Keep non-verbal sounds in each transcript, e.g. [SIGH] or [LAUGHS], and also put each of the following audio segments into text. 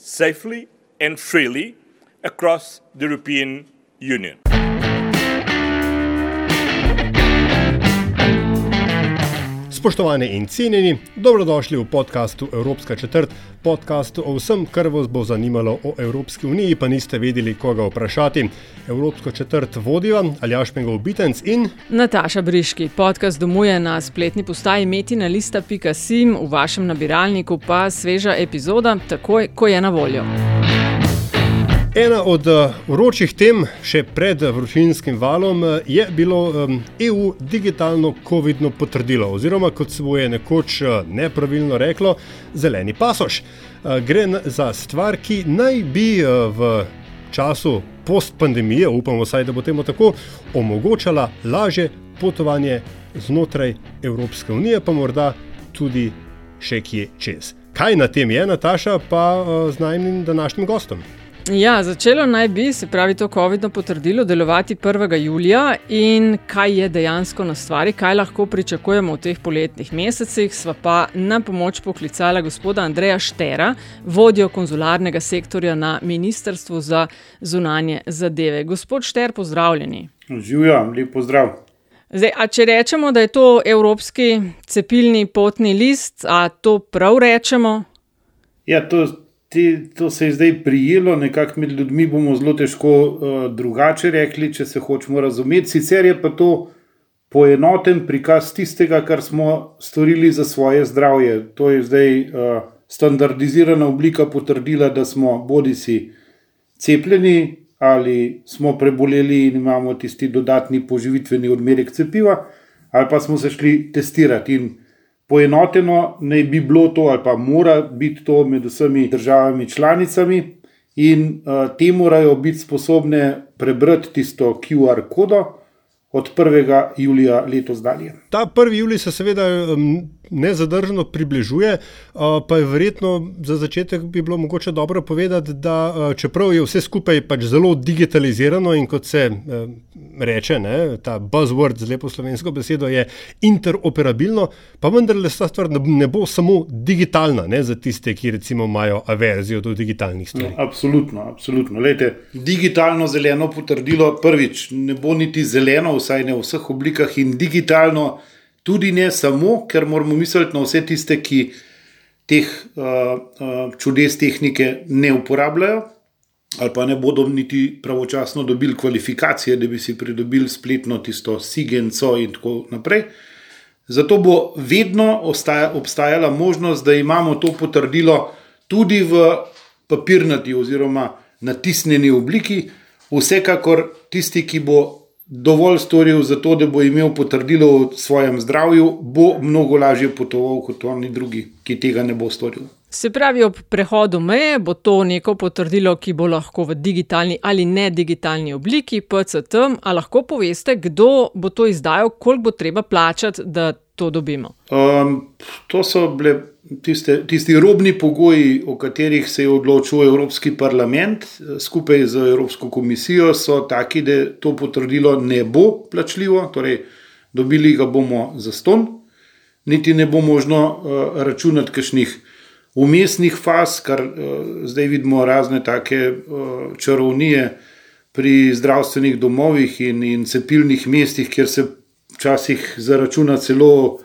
safely and freely across the European Union. Spoštovane in cenjeni, dobrodošli v podkastu Evropska četrt, podkastu o vsem, kar vas bo zanimalo o Evropski uniji, pa niste vedeli, koga vprašati. Evropsko četrt vodijo Aljaš Mengov Bitenc in Nataša Briški, podcast domuje na spletni postaji metina.sim, v vašem nabiralniku pa sveža epizoda, takoj, ko je na voljo. Ena od eh, vročih tem še pred vročinskim valom eh, je bilo EU digitalno COVID-no potrdilo, oziroma kot se bo je nekoč eh, nepravilno reklo, zeleni pasoš. Gre za stvar, ki naj bi v času post-pandemije, upamo vsaj, da bo temu tako, omogočala lažje potovanje znotraj Evropske unije, pa morda tudi še kje čez. Kaj na tem je, Nataša, pa z najnim današnjim gostom? Ja, začelo naj bi, se pravi, to COVID-no potrdilo delovati 1. julija in kaj je dejansko na stvari, kaj lahko pričakujemo v teh poletnih mesecih. Sva pa na pomoč poklicala gospoda Andreja Štera, vodjo konzularnega sektorja na Ministrstvu za zunanje zadeve. Gospod Šter, pozdravljeni. Živijo, lep pozdrav. Zdaj, a če rečemo, da je to evropski cepilni potni list, a to prav rečemo? Ja, to, te, to se je zdaj prijelo, nekako med ljudmi bomo zelo težko uh, drugače rekli, če se hočemo razumeti. Sicer je pa to poenoten prikaz tistega, kar smo storili za svoje zdravje. To je zdaj uh, standardizirana oblika potrdila, da smo bodi si cepljeni ali smo preboleli in imamo tisti dodatni poživitveni odmerek cepiva, ali pa smo se šli testirati. In poenoteno naj bi bilo to, ali pa mora biti to med vsemi državami članicami, in uh, te morajo biti sposobne prebrati tisto QR kodo od 1. julija letos dalje. Ta 1. julij se seveda nezadržno približuje, pa je verjetno za začetek bi bilo mogoče dobro povedati, da čeprav je vse skupaj pač zelo digitalizirano in kot se reče, ne, ta buzzword z lepo slovensko besedo je interoperabilno, pa vendarle ta stvar ne, bo samo digitalna ne, za tiste, ki recimo imajo averzijo do digitalnih stvari. Absolutno, absolutno. Lejte, digitalno zeleno potrdilo prvič ne bo niti zeleno, vsaj ne v vseh oblikah, in digitalno tudi ne samo, ker moramo misliti na vse tiste, ki teh uh, uh, čudes tehnike ne uporabljajo. Ali pa ne bodo niti pravočasno dobili kvalifikacije, da bi si pridobili spletno tisto Sigenco in tako naprej. Zato bo vedno ostaja, obstajala možnost, da imamo to potrdilo tudi v papirnati oziroma natisnjeni obliki. Vsekakor tisti, ki bo dovolj storil za to, da bo imel potrdilo o svojem zdravju, bo mnogo lažje potoval kot oni drugi, ki tega ne bo storil. Se pravi, ob prehodu meje bo to neko potrdilo, ki bo lahko v digitalni ali ne digitalni obliki, PCT, a lahko poveste, kdo bo to izdajal, koliko bo treba plačati, da to dobimo. Um, to so bile tiste, tisti robni pogoji, o katerih se je odločil Evropski parlament skupaj z Evropsko komisijo, so taki, da to potrdilo ne bo plačljivo, torej dobili ga bomo za ston, niti ne bo možno uh, računati kakšnih umestnih faz, kar uh, zdaj vidimo razne take uh, čarovnije pri zdravstvenih domovih in, in cepilnih mestih, kjer se včasih zaračuna celo uh,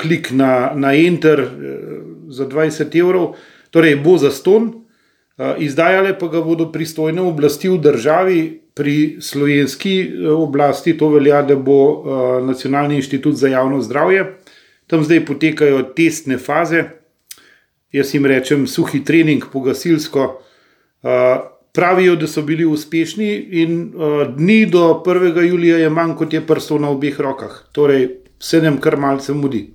klik na, na enter uh, za 20 evrov, torej bo za ston, uh, izdajale pa ga bodo pristojne oblasti v državi. Pri slovenski oblasti to velja, da bo uh, Nacionalni inštitut za javno zdravje. Tam zdaj potekajo testne faze, jaz jim rečem suhi trening, pogasilsko. Pravijo, da so bili uspešni, in dni do 1. julija je manj kot je prstov na obeh rokah, torej se nam kar malce mudi.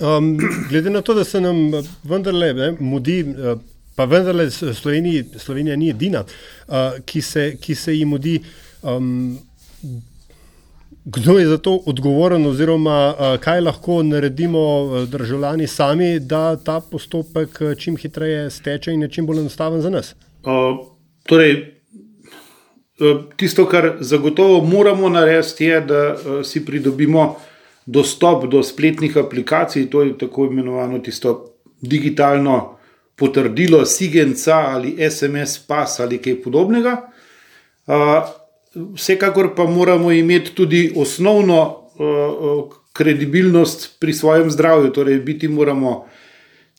Um, glede na to, da se nam vendarle ne, mudi, pa vendarle Sloveniji, Slovenija ni edina, uh, ki, se, ki se jim mudi. Um, Kdo je za to odgovoren, oziroma kaj lahko naredimo državljani sami, da ta postopek čim hitreje steče in je čim bolj enostaven za nas? Uh, torej, tisto, kar zagotovo moramo narediti, je, da si pridobimo dostop do spletnih aplikacij, to je tako imenovano tisto digitalno potrdilo, Sigenca ali SMS pas ali kaj podobnega. Uh, Vsekakor pa moramo imeti tudi osnovno uh, kredibilnost pri svojem zdravju, torej biti moramo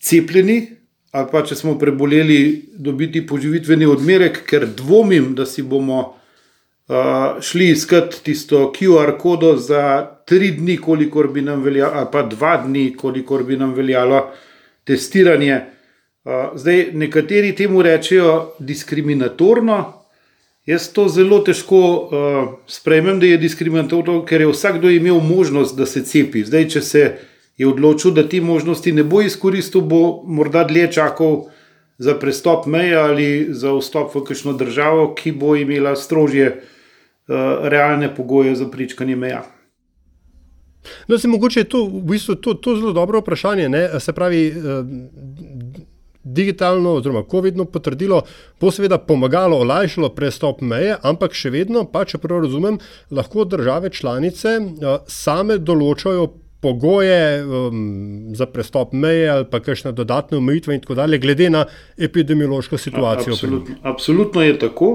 cepljeni, ali pa če smo preboleli, dobiti poživitveni odmerek, ker dvomim, da si bomo uh, šli iskat tisto QR kodo za tri dni, kolikor bi nam veljalo, ali pa dva dni, kolikor bi nam veljalo testiranje. Uh, zdaj, nekateri temu rečejo diskriminatorno. Jaz to zelo težko uh, sprejmem, da je diskriminatorno, ker je vsakdo imel možnost, da se cepi. Zdaj, če se je odločil, da te možnosti ne bo izkoristil, bo morda dlje čakal za prestop meje ali za vstop v kakšno državo, ki bo imela strožje uh, realne pogoje za pričkanje meja. No, se mogoče je to, v bistvu, to, to zelo dobro vprašanje. Ne? Se pravi, uh, digitalno oziroma COVID-no potrdilo bo seveda pomagalo, olajšalo prestop meje, ampak še vedno, pa če prav razumem, lahko države članice uh, same določajo pogoje um, za prestop meje ali pa kakšne dodatne omejitve in tako dalje, glede na epidemiološko situacijo. Absolutno, absolutno je tako.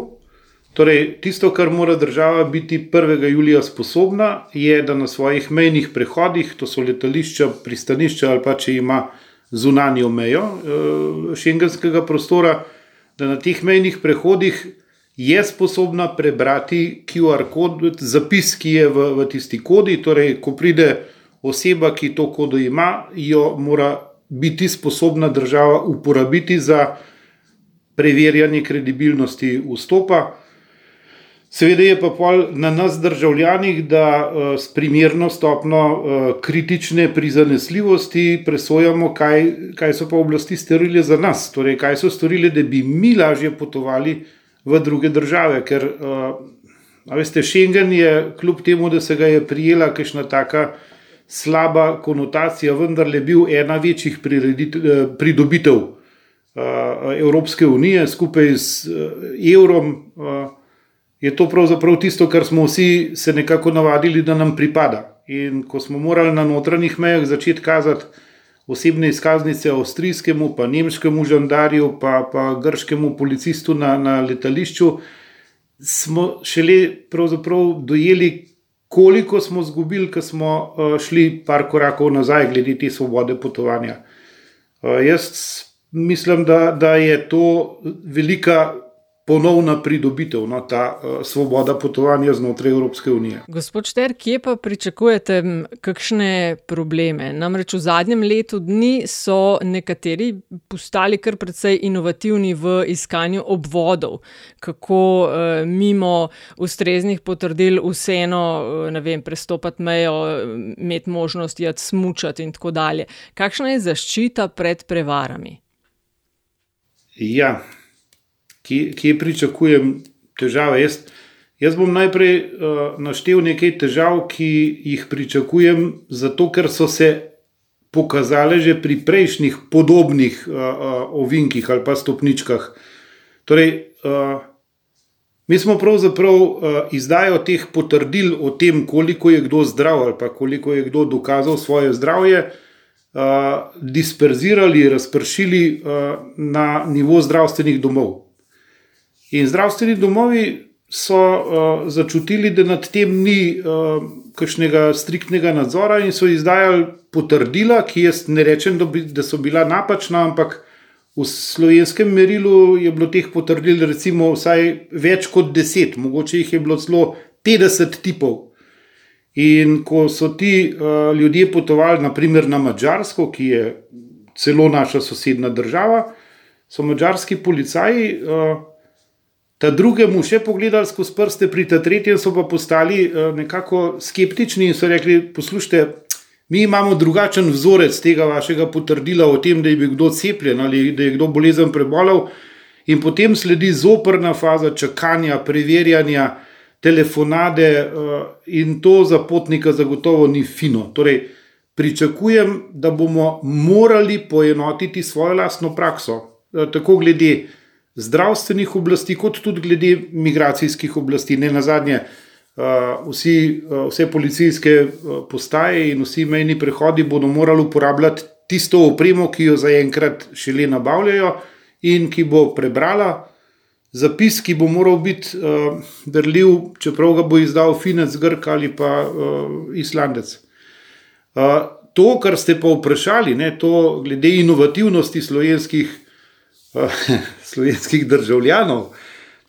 Torej, tisto, kar mora država biti 1. julija sposobna, je, da na svojih mejnih prehodih, to so letališča, pristanišča ali pa če ima zunanjo mejo uh, šengenskega prostora, da na teh mejnih prehodih je sposobna prebrati QR kod, zapis, ki je v, v tisti kodi. Torej, ko pride oseba, ki to kodo ima, jo mora biti sposobna država uporabiti za preverjanje kredibilnosti vstopa. Seveda je pa na nas, državljanih, da uh, s primerno stopno uh, kritične prizanesljivosti presojamo, kaj, kaj so pa oblasti storile za nas, torej kaj so storile, da bi mi lažje potovali v druge države. Ker, uh, veste, Schengen je, kljub temu, da se ga je prijela kakšna taka slaba konotacija, vendarle bil ena večjih pridobitev Evropske unije skupaj z evrom. Je to pravzaprav tisto, kar smo vsi se nekako navadili, da nam pripada. In ko smo morali na notranjih mejah začeti kazati osebne izkaznice avstrijskemu, pa nemškemu žandarju, pa, pa grškemu policistu na, na letališču, smo šele dojeli, koliko smo izgubili, ko smo uh, šli par korakov nazaj, glede te svobode potovanja. Uh, jaz mislim, da, da je to velika ponovna pridobitev, no, ta uh, svoboda potovanja znotraj Evropske unije. Gospod Šter, kje pa pričakujete kakšne probleme? Namreč v zadnjem letu dni so nekateri postali kar precej inovativni v iskanju obvodov, kako uh, mimo ustreznih potrdil vseeno uh, vem, prestopati mejo, imeti možnost jad smučati in tako dalje. Kakšna je zaščita pred prevarami? Ja, kje, kje pričakujem težave. Jaz, jaz bom najprej uh, naštel nekaj težav, ki jih pričakujem, zato ker so se pokazale že pri prejšnjih podobnih uh, uh, ovinkih ali pa stopničkah. Torej, uh, mi smo pravzaprav uh, izdajo teh potrdil o tem, koliko je kdo zdrav ali pa koliko je kdo dokazal svoje zdravje. Uh, disperzirali, razpršili uh, na nivo zdravstvenih domov. In zdravstveni domovi so uh, začutili, da nad tem ni uh, kakšnega striktnega nadzora in so izdajali potrdila, ki jaz ne rečem, da, bi, da so bila napačna, ampak v slovenskem merilu je bilo teh potrdil recimo vsaj več kot deset, mogoče jih je bilo celo 50 tipov. In ko so ti uh, ljudje potovali, naprimer na Mačarsko, ki je celo naša sosedna država, so mačarski policaji. Uh, ta drugemu še pogledali skozi prste, pri ta tretjem so pa postali uh, nekako skeptični in so rekli: Poslušajte, Mi imamo drugačen vzorec tega vašega potrdila o tem, da je bil kdo cepljen ali da je kdo bolezen prebolel, in potem sledi zoprna faza čakanja, preverjanja, telefonade, uh, in to za potnika zagotovo ni fino. Torej, pričakujem, da bomo morali poenotiti svojo lastno prakso, uh, tako glede zdravstvenih oblasti, kot tudi glede migracijskih oblasti. Ne na zadnje, uh, vsi, uh, vse policijske uh, postaje in vsi mejni prehodi bodo morali uporabljati tisto opremo, ki jo zaenkrat šele nabavljajo in ki bo prebrala. Zapis, ki bo moral biti uh, berljiv, čeprav ga bo izdal Finec, Grk ali pa uh, Islandec. Uh, to, kar ste pa vprašali, ne, to glede inovativnosti slovenskih [LAUGHS] slovenskih državljanov.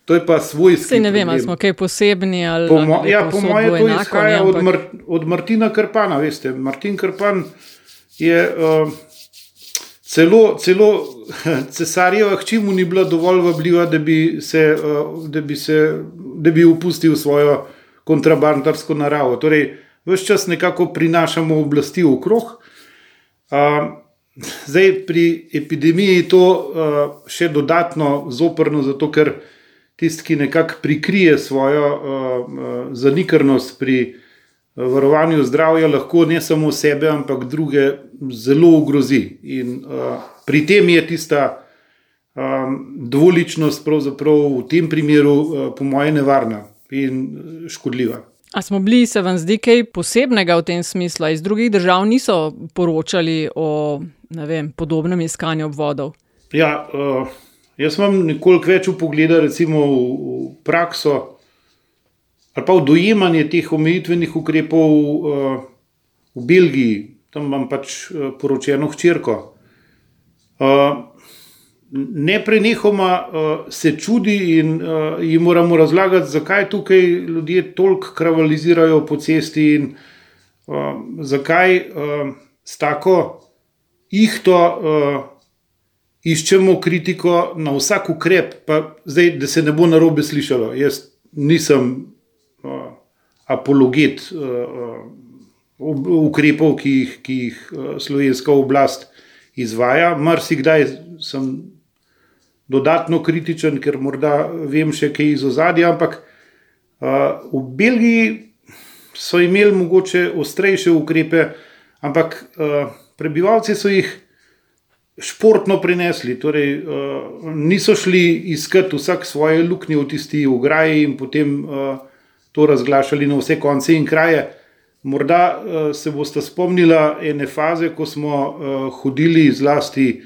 To je pa svoj svet. Ne vem, ali smo kaj posebni. Ali, po mo ja, po mojem, to izhaja ne, od, Mar od Martina Krpana. Veste. Martin Krpan je uh, celo, celo [LAUGHS] cesarjeva hči mu ni bila dovolj vabljiva, da bi, se, uh, da, bi se, da bi upustil svojo kontrabandarsko naravo. Torej, vse čas nekako prinašamo oblasti v krog. Uh, Zdaj, pri epidemiji je to uh, še dodatno zoprno, zato ker tisti, ki nekako prikrije svojo uh, zanikrnost pri uh, varovanju zdravja, lahko ne samo sebe, ampak druge zelo ogrozi. In uh, pri tem je tista um, dvoličnost, pravzaprav v tem primeru, uh, po mojem, nevarna in škodljiva. A smo bili, se vam zdi, kaj posebnega v tem smislu? Iz drugih držav niso poročali o vem, podobnem iskanju obvodov. Ja, uh, jaz imam nekoliko več upogleda recimo, v, v prakso ali pa v dojemanje teh omejitvenih ukrepov uh, v Belgiji, tam imam pač uh, poročeno hčerko. Uh, ne prenehoma uh, se čudi in uh, jim moramo razlagati, zakaj tukaj ljudje toliko kravalizirajo po cesti in uh, zakaj uh, s tako ihto uh, iščemo kritiko na vsak ukrep. Pa zdaj, da se ne bo na robe slišalo, jaz nisem uh, apologet uh, ukrepov, ki jih, ki jih slovenska oblast izvaja. Marsikdaj sem dodatno kritičen, ker morda vem še kaj iz ozadja, ampak uh, v Belgiji so imeli mogoče ostrejše ukrepe, ampak uh, prebivalci so jih športno prinesli, torej uh, niso šli iskati vsak svoje luknje v tisti ograji in potem uh, to razglašali na vse konce in kraje. Morda uh, se boste spomnili ene faze, ko smo uh, hodili zlasti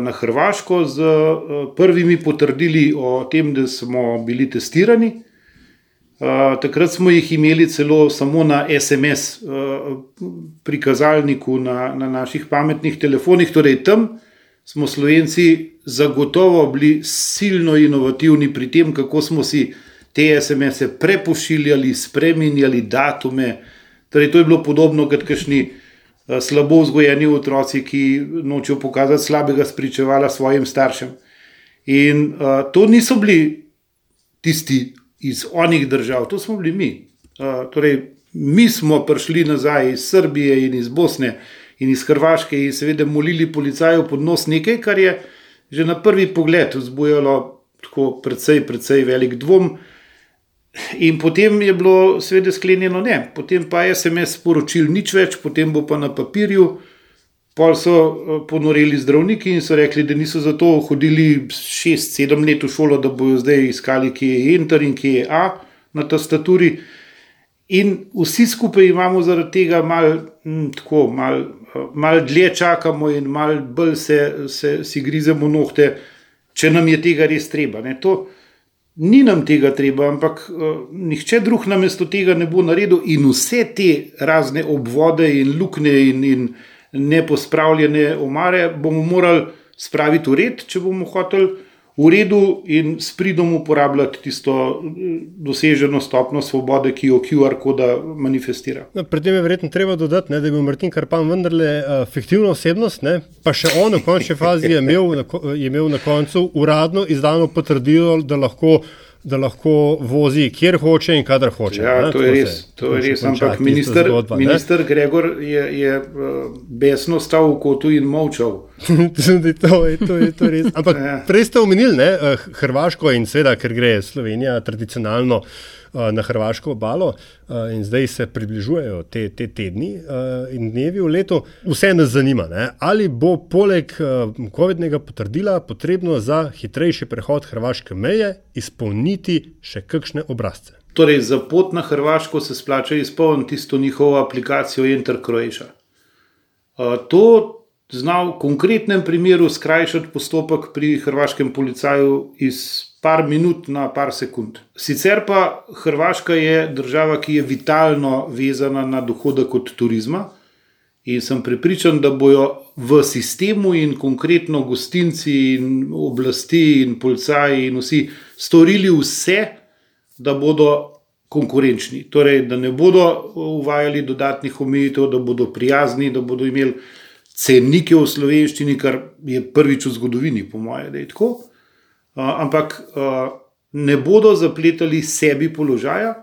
na Hrvaško z uh, prvimi potrdili o tem, da smo bili testirani. Uh, takrat smo jih imeli celo samo na SMS prikazalniku na, na naših pametnih telefonih, torej tam smo Slovenci zagotovo bili silno inovativni pri tem, kako smo si te SMS-e prepošiljali, spremenjali datume. Torej, to je bilo podobno kot kašni slabo vzgojeni otroci, ki nočejo pokazati slabega spričevala svojim staršem. In uh, to niso bili tisti iz onih držav, to smo bili mi. Uh, torej, mi smo prišli nazaj iz Srbije in iz Bosne in iz Hrvaške in seveda molili policajev pod nos nekaj, kar je že na prvi pogled vzbujalo tako precej, precej velik dvom. In potem je bilo seveda sklenjeno ne, potem pa je SMS sporočil nič več, potem bo pa na papirju. Pol so eh, ponorili zdravniki in so rekli, da niso zato hodili 6-7 let v šolo, da bodo zdaj iskali, kje je Enter in kje je A na tastaturi. In vsi skupaj imamo zaradi tega malo hm, mal, mal dlje čakamo in malo bolj se, se si grizemo nohte, če nam je tega res treba. Ne, to, Ni nam tega treba, ampak uh, nihče drug namesto tega ne bo naredil, in vse te razne obvode in luknje in, in nepospravljene omare, bomo morali spraviti v red, če bomo hoteli v redu in s pridom uporabljati tisto eh, doseženo stopno svobode, ki jo QR koda manifestira. No, pri tem je verjetno treba dodati, ne, da je bil Martin Karpan vendarle uh, fiktivna osebnost, ne, pa še on v končni fazi je imel, je imel na koncu uradno izdano potrdilo, da lahko da lahko vozi kjer hoče in kadar hoče. Ja, ne? to je res. To je res. Ampak minister, zgodba, minister Gregor je, je uh, besno stal v kotu in molčal. [LAUGHS] Tudi to, je, to, je, to je res. Ampak Ja. prej ste omenili ne, eh, Hrvaško in seveda, ker gre Slovenija tradicionalno eh, na Hrvaško obalo eh, in zdaj se približujejo te, te tedni eh, in dnevi v letu. Vse nas zanima, ne, ali bo poleg eh, COVID-nega potrdila potrebno za hitrejši prehod hrvaške meje izpolniti še kakšne obrazce. Torej, za pot na Hrvaško se splača izpolniti tisto njihovo aplikacijo Enter Croatia. To zna v konkretnem primeru skrajšati postopek pri hrvaškem policaju iz par minut na par sekund. Sicer pa Hrvaška je država, ki je vitalno vezana na dohodek od turizma. In sem prepričan, da bodo v sistemu in konkretno gostinci in oblasti in policaji in vsi storili vse, da bodo konkurenčni. Torej, da ne bodo uvajali dodatnih omejitev, da bodo prijazni, da bodo imeli cenike v slovenščini, kar je prvič v zgodovini, po mojem, da je tako. Ampak ne bodo zapletali sebi položaja,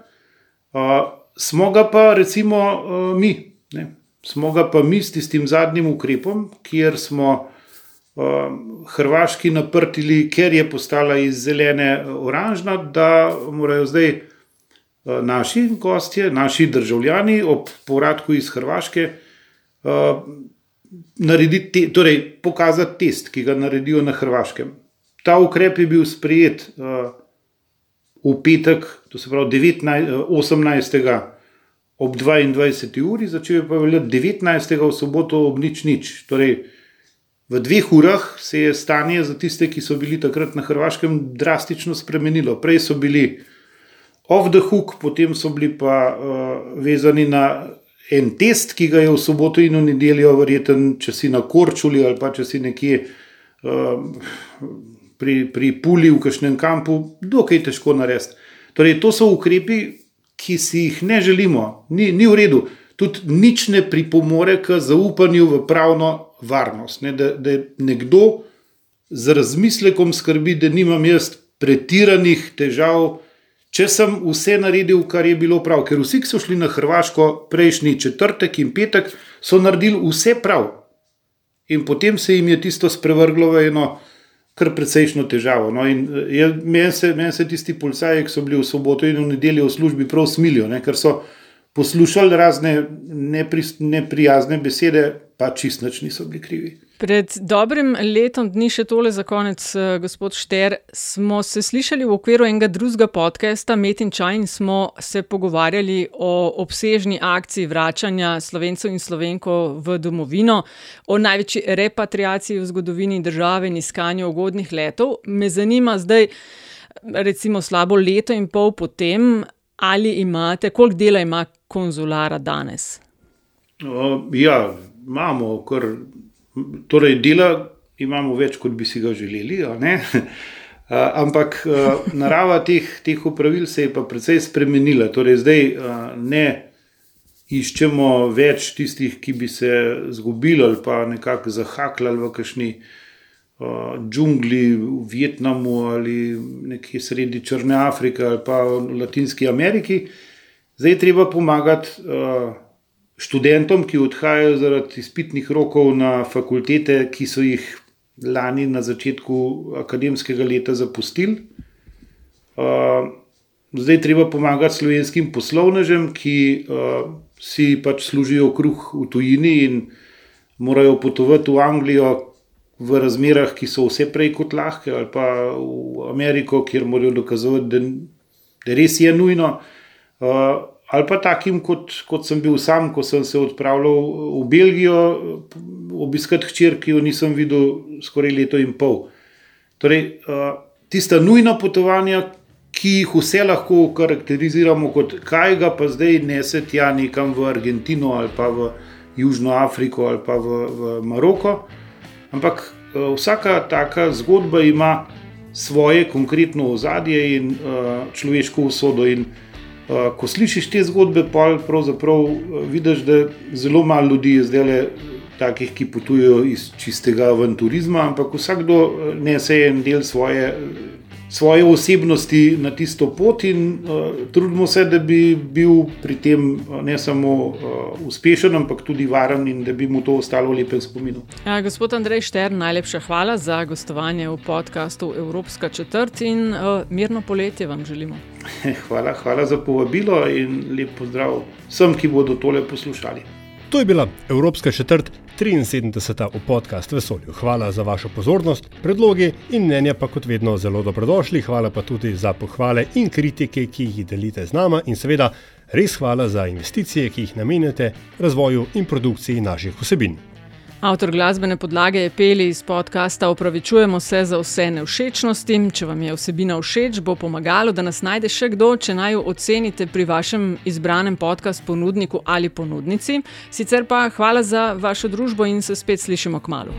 smo ga pa recimo mi. Ne? Smo ga pa mi s tistim zadnjim ukrepom, kjer smo Hrvaški naprtili, ker je postala iz zelene oranžna, da morajo zdaj naši gostje, naši državljani ob povratku iz Hrvaške narediti, torej pokazati test, ki ga naredijo na Hrvaškem. Ta ukrep je bil sprejet uh, v petek, to se pravi 19, uh, 18 ob 22. uri, začel je pa veljati 19. v soboto ob nič nič. Torej, v dveh urah se je stanje za tiste, ki so bili takrat na Hrvaškem, drastično spremenilo. Prej so bili off the hook, potem so bili pa uh, vezani na en test, ki ga je v soboto in v nedeljo, verjeten, če si na Korčuli ali pa če si nekje. Uh, Pri, pri Puli v kažem kampu, dokaj težko narediti. Torej, to so ukrepi, ki si jih ne želimo, ni, ni v redu. Tudi nič ne pripomore k zaupanju v pravno varnost. Ne, da, da nekdo z razmislekom skrbi, da nimam jaz pretiranih težav, če sem vse naredil, kar je bilo prav. Ker vsi, ki so šli na Hrvaško prejšnji četrtek in petek, so naredili vse prav. In potem se jim je tisto sprevrglo v eno kar precejšno težavo. No, Meni se, men se tisti policaji, ki so bili v soboto in v nedeljo v službi, prav smilijo, ne, ker so poslušali razne nepri, neprijazne besede, pa čist nič niso bili krivi. Pred dobrim letom dni, še tole za konec, eh, gospod Šter, smo se slišali v okviru enega drugega podcasta, Met in Čaj, in smo se pogovarjali o obsežni akciji vračanja slovencev in slovenko v domovino, o največji repatriaciji v zgodovini države in iskanju ugodnih letov. Me zanima zdaj, recimo slabo leto in pol potem, ali imate, koliko dela ima konzulara danes? Uh, ja, imamo kar. Torej, dela imamo več, kot bi si ga želeli. Uh, [LAUGHS] ampak uh, narava teh, teh upravil se je pa precej spremenila. Torej, zdaj uh, ne iščemo več tistih, ki bi se zgubili ali pa nekako zahaklali v kakšni uh, džungli v Vietnamu ali nekje sredi Črne Afrike ali pa v Latinski Ameriki. Zdaj je treba pomagati. Študentom, ki odhajajo zaradi izpitnih rokov na fakultete, ki so jih lani na začetku akademskega leta zapustili. Zdaj treba pomagati slovenskim poslovnežem, ki si pač služijo kruh v tujini in morajo potovati v Anglijo v razmerah, ki so vse prej kot lahke, ali pa v Ameriko, kjer morajo dokazovati, da, da res je nujno. Uh, ali pa takim, kot, kot sem bil sam, ko sem se odpravljal v Belgijo, obiskati hčer, ki jo nisem videl skoraj leto in pol. Torej, tista nujna potovanja, ki jih vse lahko karakteriziramo kot kaj ga pa zdaj nese tja nekam v Argentino ali pa v Južno Afriko ali pa v, v Maroko. Ampak vsaka taka zgodba ima svoje konkretno ozadje in človeško usodo. In, Uh, ko slišiš te zgodbe, pa pravzaprav vidiš, da zelo malo ljudi je zdaj le takih, ki potujejo iz čistega avanturizma, ampak vsakdo nese en del svoje svoje osebnosti na tisto pot in uh, trudimo se, da bi bil pri tem uh, ne samo uh, uspešen, ampak tudi varen in da bi mu to ostalo v lepem spominu. Ja, gospod Andrej Štern, najlepša hvala za gostovanje v podkastu Evropska četrt in uh, mirno poletje vam želimo. [LAUGHS] Hvala, hvala za povabilo in lep pozdrav vsem, ki bodo tole poslušali. To je bila Evropska četrt 73. v podkastu Vesolju. Hvala za vašo pozornost, predlogi in mnenja pa kot vedno zelo dobrodošli. Hvala pa tudi za pohvale in kritike, ki jih delite z nama in seveda res hvala za investicije, ki jih namenjate razvoju in produkciji naših vsebin. Avtor glasbene podlage je peli iz podcasta Opravičujemo se za vse nevšečnosti. Če vam je vsebina všeč, bo pomagalo, da nas najde še kdo, če naj jo ocenite pri vašem izbranem podkastu ponudniku ali ponudnici. Sicer pa hvala za vašo družbo in se spet slišimo k malu.